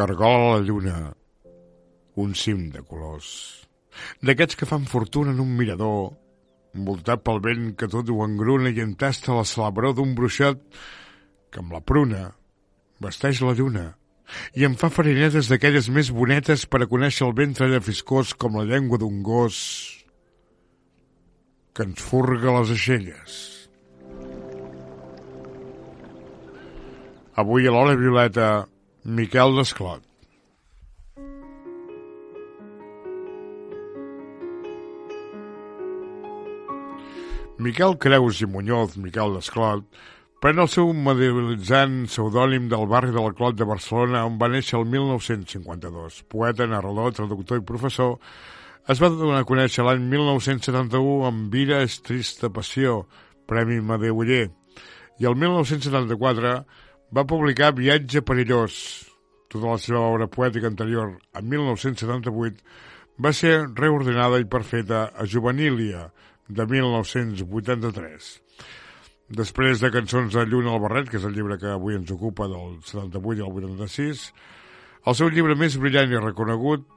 cargola la lluna, un cim de colors. D'aquests que fan fortuna en un mirador, envoltat pel vent que tot ho engruna i entasta la celebró d'un bruixot que amb la pruna vesteix la lluna i em fa farinetes d'aquelles més bonetes per a conèixer el ventre de fiscós com la llengua d'un gos que ens furga les aixelles. Avui a l'Ola Violeta, Miquel Desclot. Miquel Creus i Muñoz, Miquel Desclot, pren el seu medialitzant pseudònim del barri de la Clot de Barcelona, on va néixer el 1952. Poeta, narrador, traductor i professor, es va donar a conèixer l'any 1971 amb Vira és trista passió, Premi Madeuller, i el 1974 va publicar Viatge perillós. Tota la seva obra poètica anterior, en 1978, va ser reordenada i perfeta a Juvenília, de 1983. Després de Cançons de Lluna al Barret, que és el llibre que avui ens ocupa del 78 i el 86, el seu llibre més brillant i reconegut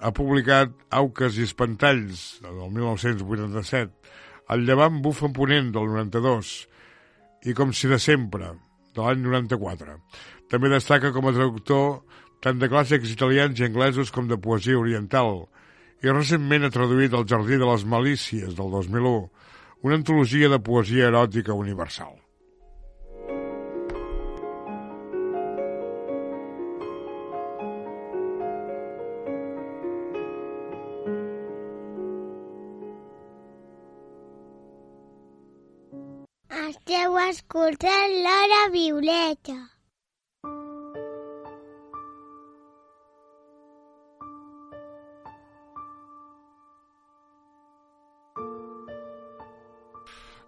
ha publicat Auques i Espantalls, del 1987, El llevant bufa en ponent, del 92, i Com si de sempre, de l'any 94. També destaca com a traductor tant de clàssics italians i anglesos com de poesia oriental, i recentment ha traduït El jardí de les malícies, del 2001, una antologia de poesia eròtica universal. Escoltant l'Hora Violeta.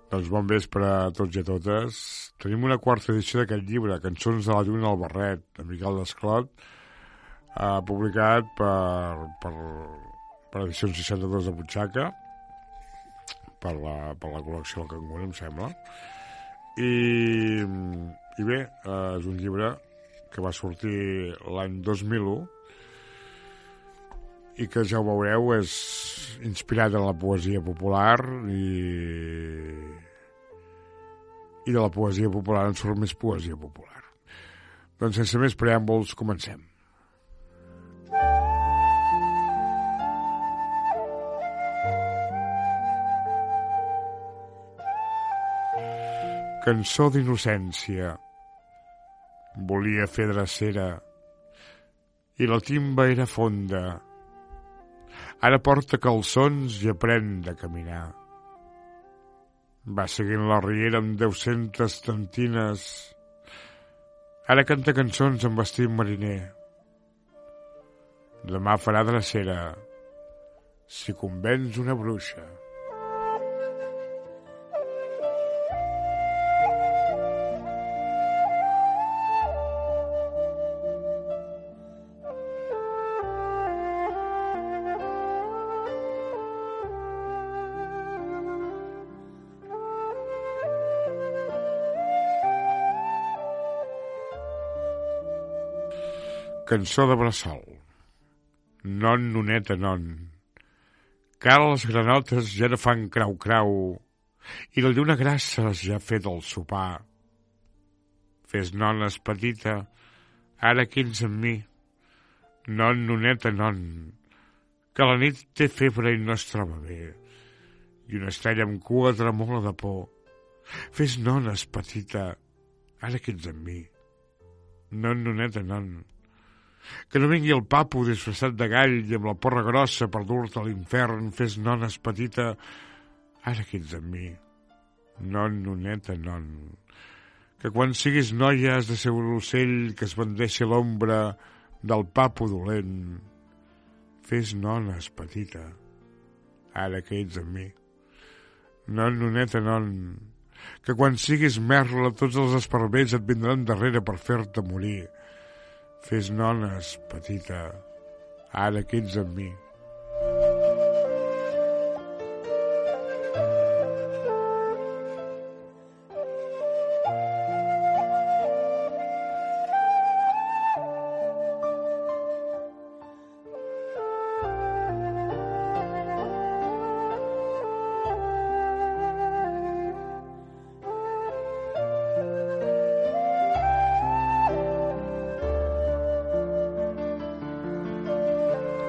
Doncs bon vespre a tots i a totes. Tenim una quarta edició d'aquest llibre, Cançons de la Lluna al Barret, de Miquel Desclot, eh, publicat per, per, per Edicions 62 de Butxaca, per la, per la col·lecció del Cangur, em sembla. I, i bé, eh, és un llibre que va sortir l'any 2001 i que ja ho veureu és inspirat en la poesia popular i i de la poesia popular en surt més poesia popular. Doncs sense més preàmbuls, comencem. Cançó d'innocència. Volia fer drecera i la timba era fonda. Ara porta calçons i aprèn de caminar. Va seguint la riera amb deu-centes tantines. Ara canta cançons amb vestit mariner. Demà farà drecera si convenç una bruixa. Cançó de Bressol. Non, noneta, non. Cal les granotes ja no fan crau-crau i la lluna grassa ja ha fet el sopar. Fes nones petita, ara quins amb mi. Non, noneta, non, que la nit té febre i no es troba bé. I una estrella amb cua tremola de por. Fes nones petita, ara quins amb mi. Non, noneta, non, que no vingui el papo disfressat de gall i amb la porra grossa per dur-te a l'infern, fes nones petita, ara que ets amb mi. Non, noneta, non. Que quan siguis noia has de ser un ocell que es bandeixi l'ombra del papo dolent. Fes nones petita, ara que ets amb mi. Non, noneta, non. Que quan siguis merla tots els esparvers et vindran darrere per fer-te morir Fes nones, petita, ara que ets amb mi.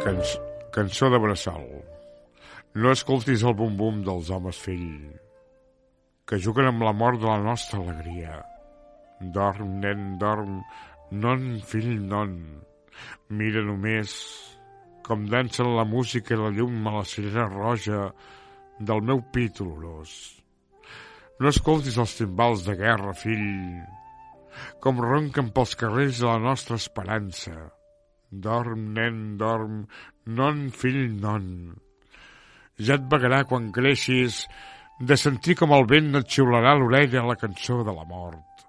Canç cançó de bressol. No escoltis el bum-bum dels homes fill, que juguen amb la mort de la nostra alegria. Dorm, nen, dorm, non, fill, non. Mira només com dansen la música i la llum a la cirera roja del meu pit olorós. No escoltis els timbals de guerra, fill, com ronquen pels carrers de la nostra esperança. Dorm, nen, dorm, non, fill, non. Ja et vagarà quan creixis de sentir com el vent et xiularà l'orella la cançó de la mort.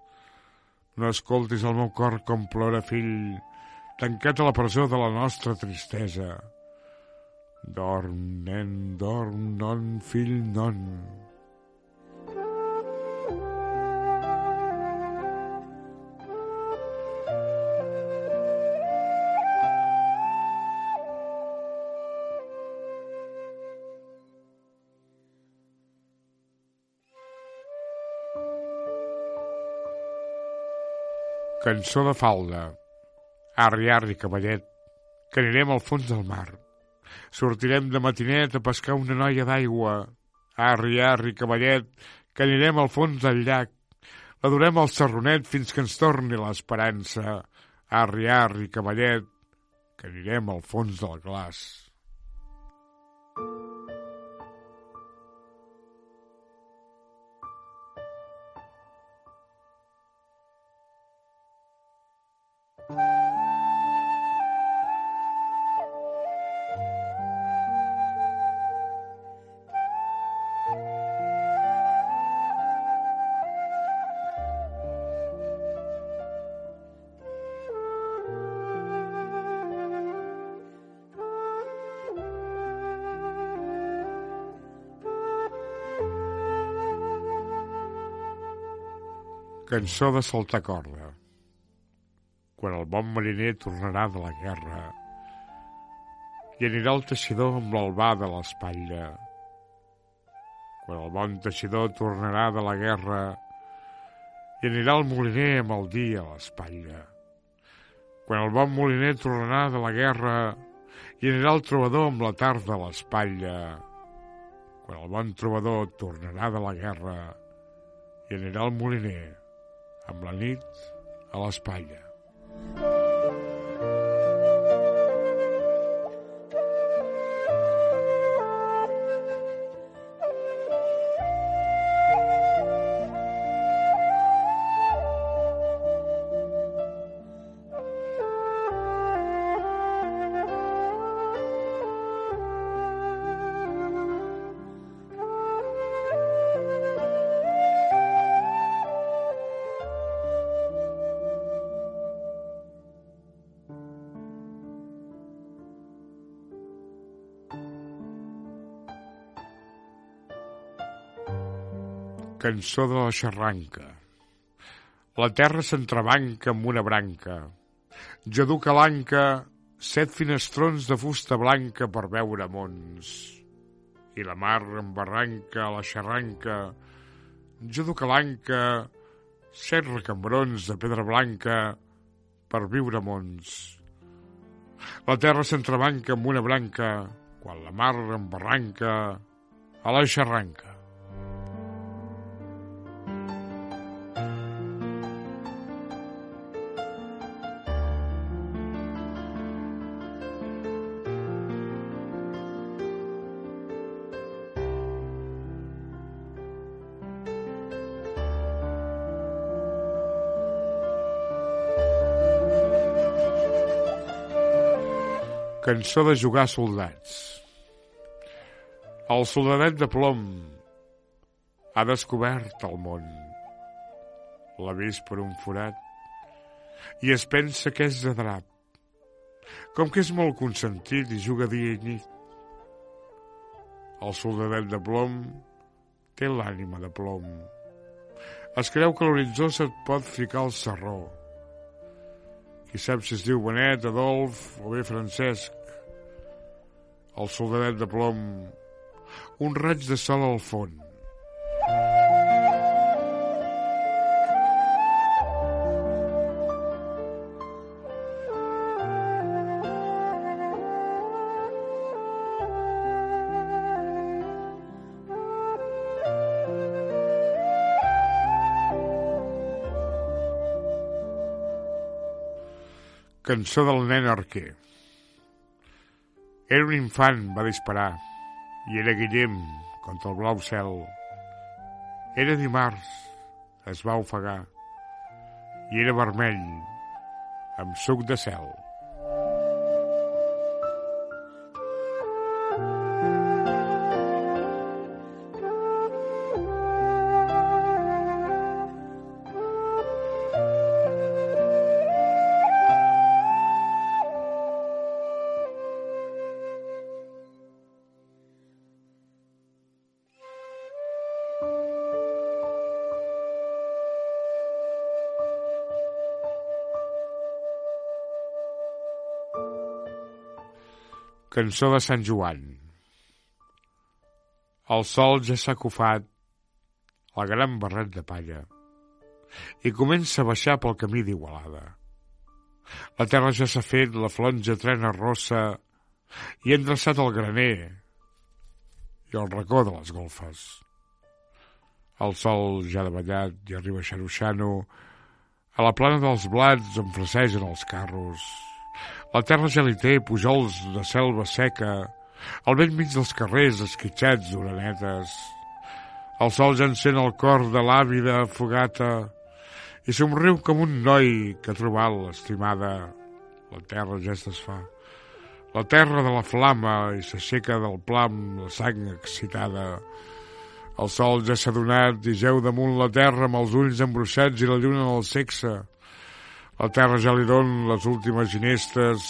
No escoltis el meu cor com plora, fill, tancat a la presó de la nostra tristesa. Dorm, nen, dorm, non, fill, non. Cançó de falda. Arri, arri, cavallet, que anirem al fons del mar. Sortirem de matinet a pescar una noia d'aigua. Arri, arri, cavallet, que anirem al fons del llac. La durem al serronet fins que ens torni l'esperança. Arri, arri, cavallet, que anirem al fons del glaç. Cançó de saltar corda. Quan el bon mariner tornarà de la guerra i anirà el teixidor amb l'albà de l'espatlla. Quan el bon teixidor tornarà de la guerra i anirà el moliner amb el dia a l'espatlla. Quan el bon moliner tornarà de la guerra i anirà el trobador amb la tarda a l'espatlla. Quan el bon trobador tornarà de la guerra i anirà el moliner amb la nit a l'espatlla. Cançó de la xarranca. La terra s'entrebanca amb una branca. Jo duc a l'anca set finestrons de fusta blanca per veure mons. I la mar en barranca a la xarranca. Jo duc a l'anca set recambrons de pedra blanca per viure mons. La terra s'entrebanca amb una branca quan la mar en barranca a la xarranca. Cançó de jugar soldats. El soldadet de plom ha descobert el món. L'ha vist per un forat i es pensa que és de drap. Com que és molt consentit i juga dia i nit. El soldadet de plom té l'ànima de plom. Es creu que l'horitzó se't pot ficar al serró qui sap si es diu Benet, Adolf o bé Francesc. El soldadet de plom, un raig de sol al fons. Cançó del nen arquer. Era un infant, va disparar, i era Guillem contra el blau cel. Era dimarts, es va ofegar, i era vermell, amb suc de cel. Cançó de Sant Joan. El sol ja s'ha cofat el gran barret de palla i comença a baixar pel camí d'Igualada. La terra ja s'ha fet, la flonja trena rossa i ha endreçat el graner i el racó de les golfes. El sol ja ha davallat i arriba xaruixano a la plana dels blats on frasegen els carros la terra ja li té pujols de selva seca, al vell mig dels carrers esquitxats d'orenetes. El sol ja encén el cor de l'àvida fogata i somriu com un noi que ha trobat l'estimada. La terra ja es desfà. La terra de la flama i s'aixeca del plam la sang excitada. El sol ja s'ha donat i geu damunt la terra amb els ulls embruixats i la lluna del sexe. La terra ja li don les últimes ginestes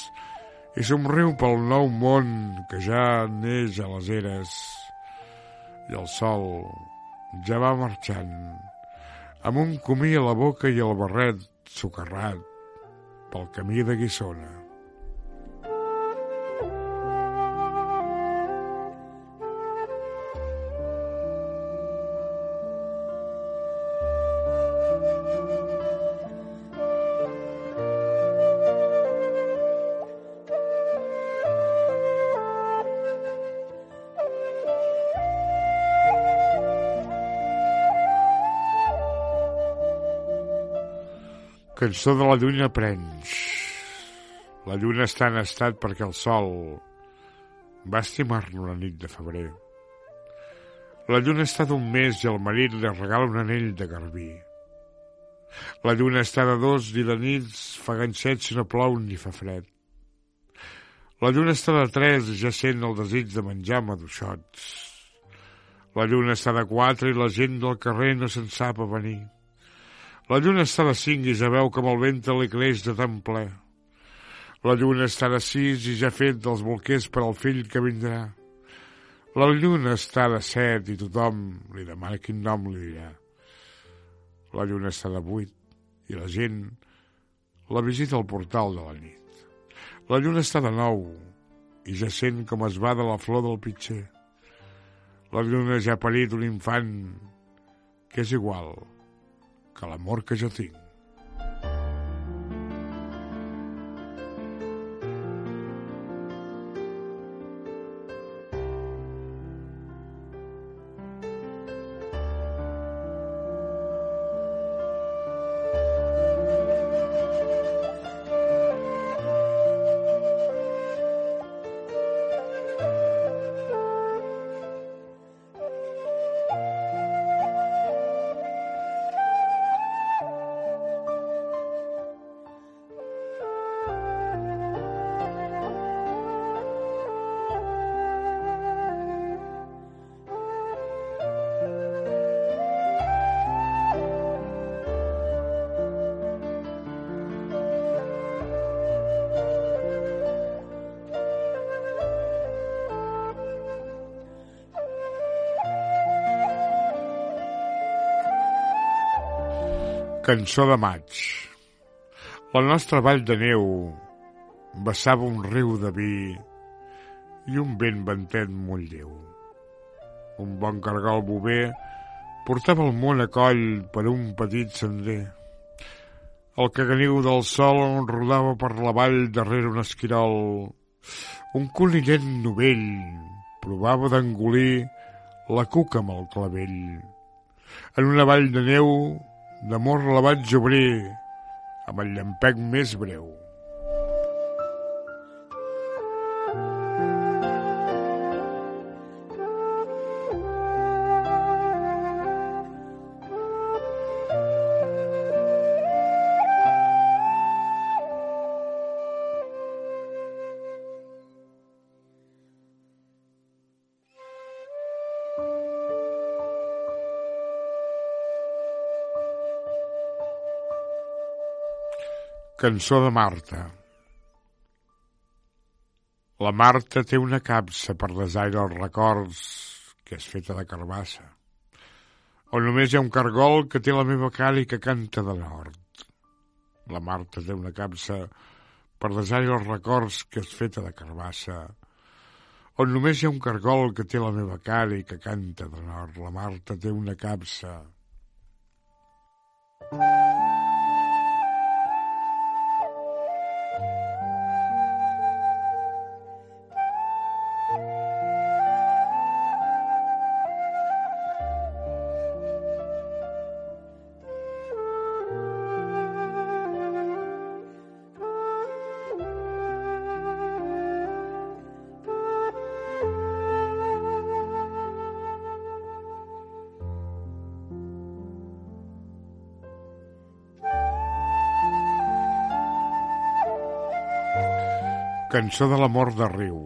i somriu pel nou món que ja neix a les eres. I el sol ja va marxant, amb un comí a la boca i el barret socarrat pel camí de Guissona. Cançó de la lluna prenys. La lluna està en estat perquè el sol va estimar-lo la nit de febrer. La lluna està d'un mes i el marit li regala un anell de garbí. La lluna està de dos i la nit fa ganxet si no plou ni fa fred. La lluna està de tres i ja sent el desig de menjar maduixots. La lluna està de quatre i la gent del carrer no se'n sap a venir. La lluna està de cinc i ja veu com el ventre li creix de tan ple. La lluna està de sis i ja fet dels bolquers per al fill que vindrà. La lluna està de set i tothom li demana quin nom li dirà. La lluna està de vuit i la gent la visita al portal de la nit. La lluna està de nou i ja sent com es va de la flor del pitxer. La lluna ja ha parit un infant que és igual que l'amor que jo tinc. Cançó de maig. La nostra vall de neu vessava un riu de vi i un vent ventet molt lleu. Un bon cargol bover portava el món a coll per un petit sender. El caganiu del sol rodava per la vall darrere un esquirol. Un conillet novell provava d'engolir la cuca amb el clavell. En una vall de neu d'amor la vaig obrir amb el llampec més breu. Cançó de Marta. La Marta té una capsa per desaire els records que és feta de carbassa, on només hi ha un cargol que té la meva cara i que canta de nord. La Marta té una capsa per desaire els records que és feta de carbassa, on només hi ha un cargol que té la meva cara i que canta de nord. La Marta té una capsa. Thank you. Cançó de l'amor de riu.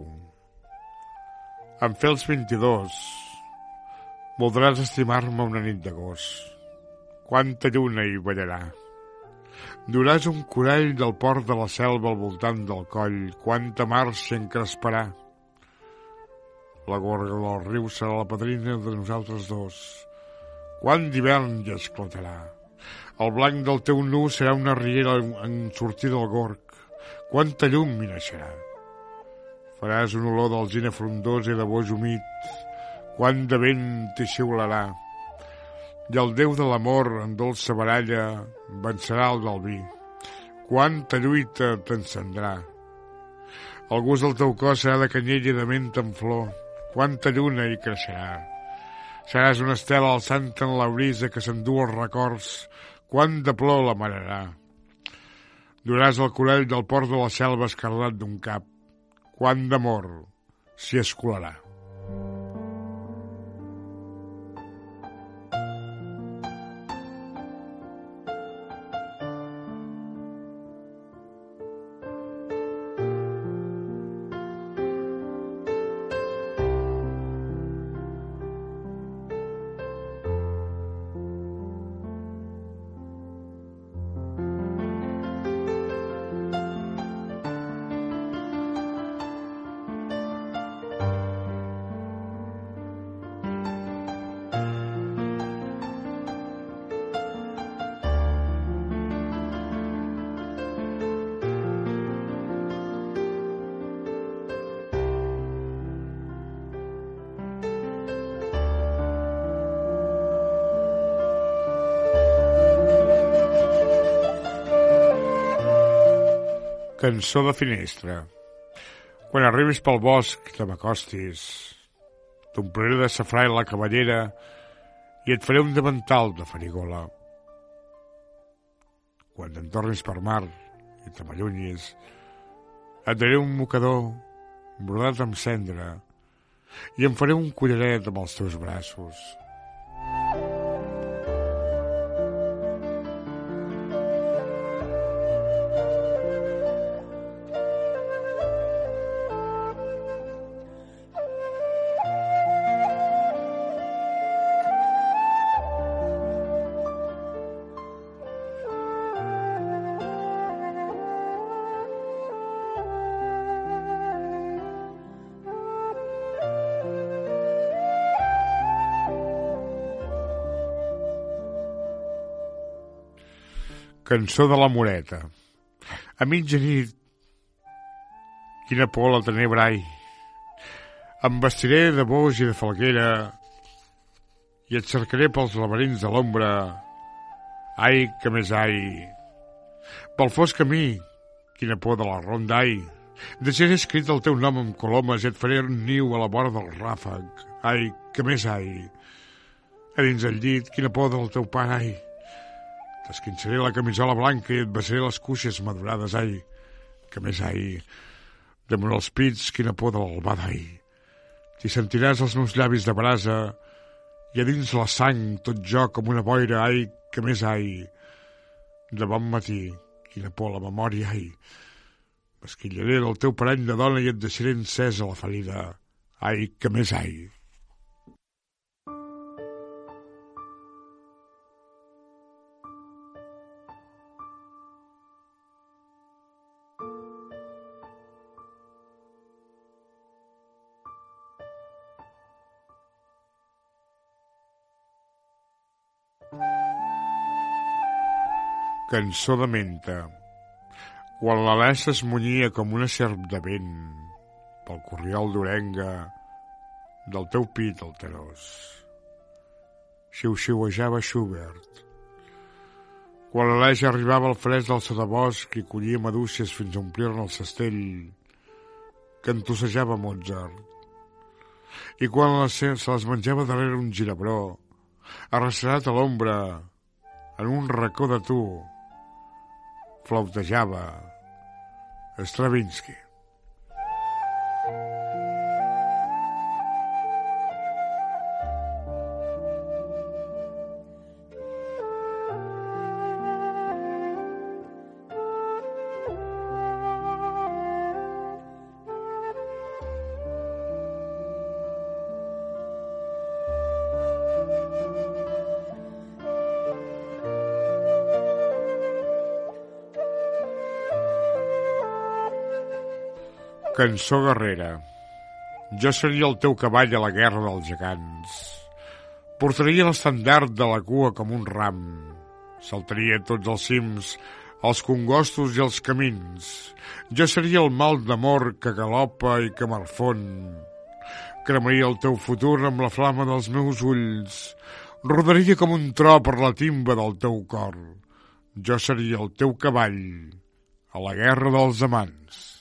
Em fer els 22. Voldràs estimar-me una nit d'agost. Quanta lluna hi ballarà. Duràs un corall del port de la selva al voltant del coll. Quanta mar s'hi encresparà. La gorga del riu serà la padrina de nosaltres dos. Quant d'hivern hi esclatarà. El blanc del teu nu serà una riera en sortir del gorg. Quanta llum m'hi naixerà. Faràs un olor d'alzina frondosa i de boix humit. Quant de vent t'hi xiularà. I el Déu de l'amor, en dolça baralla, vencerà el del vi. Quanta lluita t'encendrà. El gust del teu cos serà de canyella i de menta en flor. Quanta lluna hi creixerà. Seràs una estela alçant en la brisa que s'endú els records. Quant de plor l'amararà. Duràs el corall del port de la selva escarlat d'un cap. Quant d'amor s'hi escolarà. Cançó de finestra. Quan arribis pel bosc, te m'acostis, t'ompliré de safrà la cavallera i et faré un davantal de farigola. Quan te'n tornis per mar i te m'allunyis, et daré un mocador brodat amb cendra i em faré un collaret amb els teus braços Cançó de la Moreta. A mitja nit, quina por la tenebra, ai. Em vestiré de boix i de falguera i et cercaré pels laberints de l'ombra. Ai, que més ai. Pel fosc camí, quina por de la ronda, ai. Deixaré escrit el teu nom amb colomes i et faré un niu a la vora del ràfec. Ai, que més ai. A dins el llit, quina por del teu pare, ai. T'esquinçaré la camisola blanca i et besaré les cuixes madurades, ai, que més ai. Damunt els pits, quina por de l'albada, ai. T'hi sentiràs els meus llavis de brasa i a dins la sang, tot jo com una boira, ai, que més ai. De bon matí, quina por la memòria, ai. M'esquillaré del teu parany de dona i et deixaré encesa la ferida. Ai, que més ai. Cançó de menta. Quan es munyia com una serp de vent pel corriol d'orenga del teu pit alterós. Xiu-xiuejava Schubert. Quan l'Aleix arribava al fresc del sotobosc i collia maduixes fins a omplir-ne el cestell, cantussejava Mozart. I quan les, se les menjava darrere un girebró, arrasserat a l'ombra, en un racó de tu, flautejava Stravinsky. Cançó guerrera. Jo seria el teu cavall a la guerra dels gegants. Portaria l'estandard de la cua com un ram. Saltaria tots els cims, els congostos i els camins. Jo seria el mal d'amor que galopa i que marfon. Cremaria el teu futur amb la flama dels meus ulls. Rodaria com un tro per la timba del teu cor. Jo seria el teu cavall a la guerra dels amants.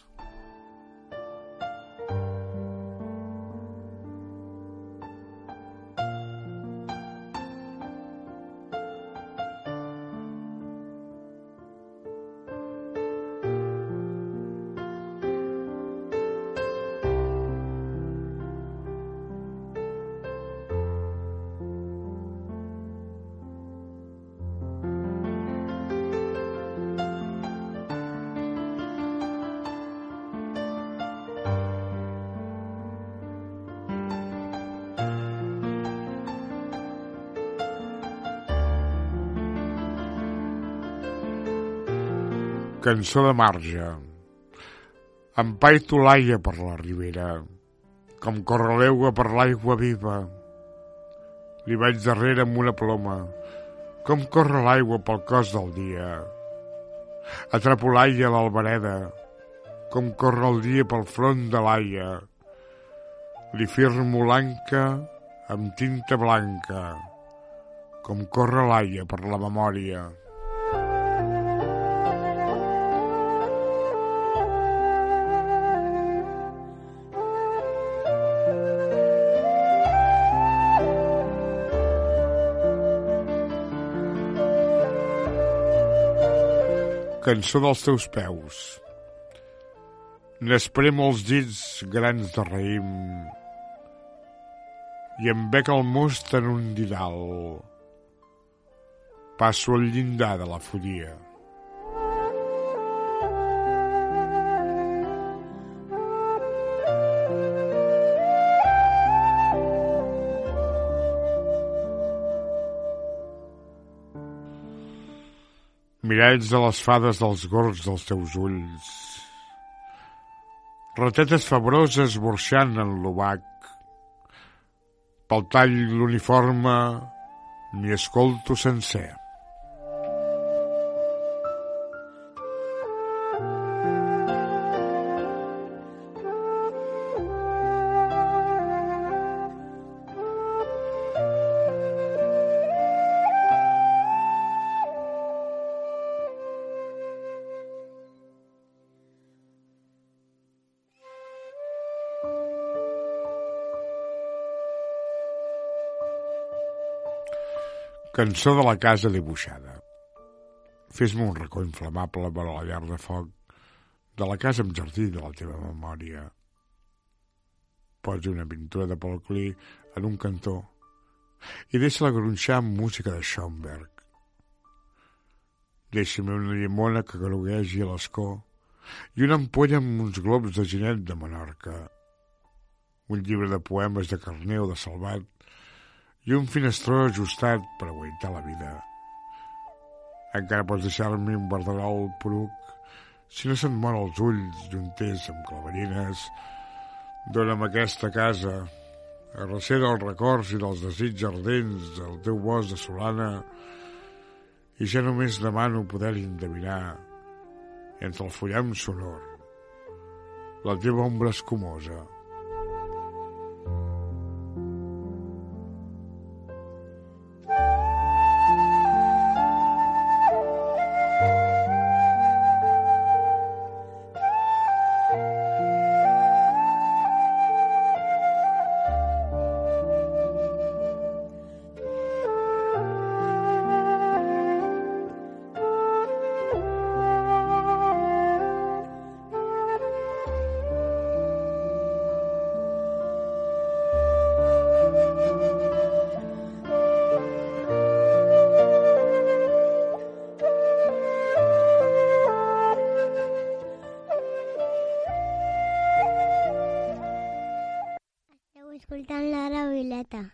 Cançó de marge. Em paito l'aia per la ribera, com corre l'eugua per l'aigua viva. Li vaig darrere amb una ploma, com corre l'aigua pel cos del dia. Atrapo l'aia a l'albereda, com corre el dia pel front de l'aia. Li firmo l'anca amb tinta blanca, com corre l'aia per la memòria. Cançó dels teus peus. N'espremo els dits grans de raïm i em bec el most en un didal. Passo al llindar de la fodia. Miralls de les fades dels gorgs dels teus ulls, ratetes febroses burxant en l'obac, pel tall l'uniforme m'hi escolto sencer. Cançó de la casa dibuixada. Fes-me un racó inflamable per a la llar de foc de la casa amb jardí de la teva memòria. Posi una pintura de Paul Klee en un cantó i deixa-la gronxar amb música de Schoenberg. Deixa-me una llimona que groguegi a l'escó i una ampolla amb uns globs de ginet de Menorca. Un llibre de poemes de Carneu de Salvat i un finestró ajustat per aguantar la vida. Encara pots deixar-me un verderol poruc si no se't mor els ulls junters amb claverines. Dóna'm aquesta casa, arrecera els records i dels desitjos ardents del teu bosc de solana i ja només demano poder endevinar entre el fullam sonor la teva ombra escumosa Violeta.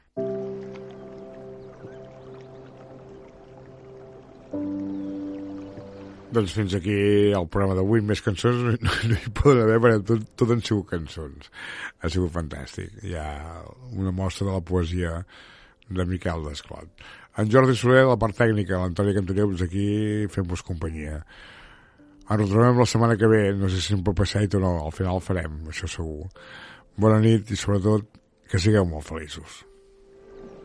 Doncs fins aquí el programa d'avui. Més cançons no, no, no hi poden haver, perquè tot, tot han sigut cançons. Ha sigut fantàstic. Hi ha una mostra de la poesia de Miquel Desclot. En Jordi Soler, la part tècnica, l'Antoni Cantoneus, aquí fem-vos companyia. Ens retrobem la setmana que ve, no sé si em pot passar o no, al final farem, això segur. Bona nit i sobretot que sigueu molt feliços.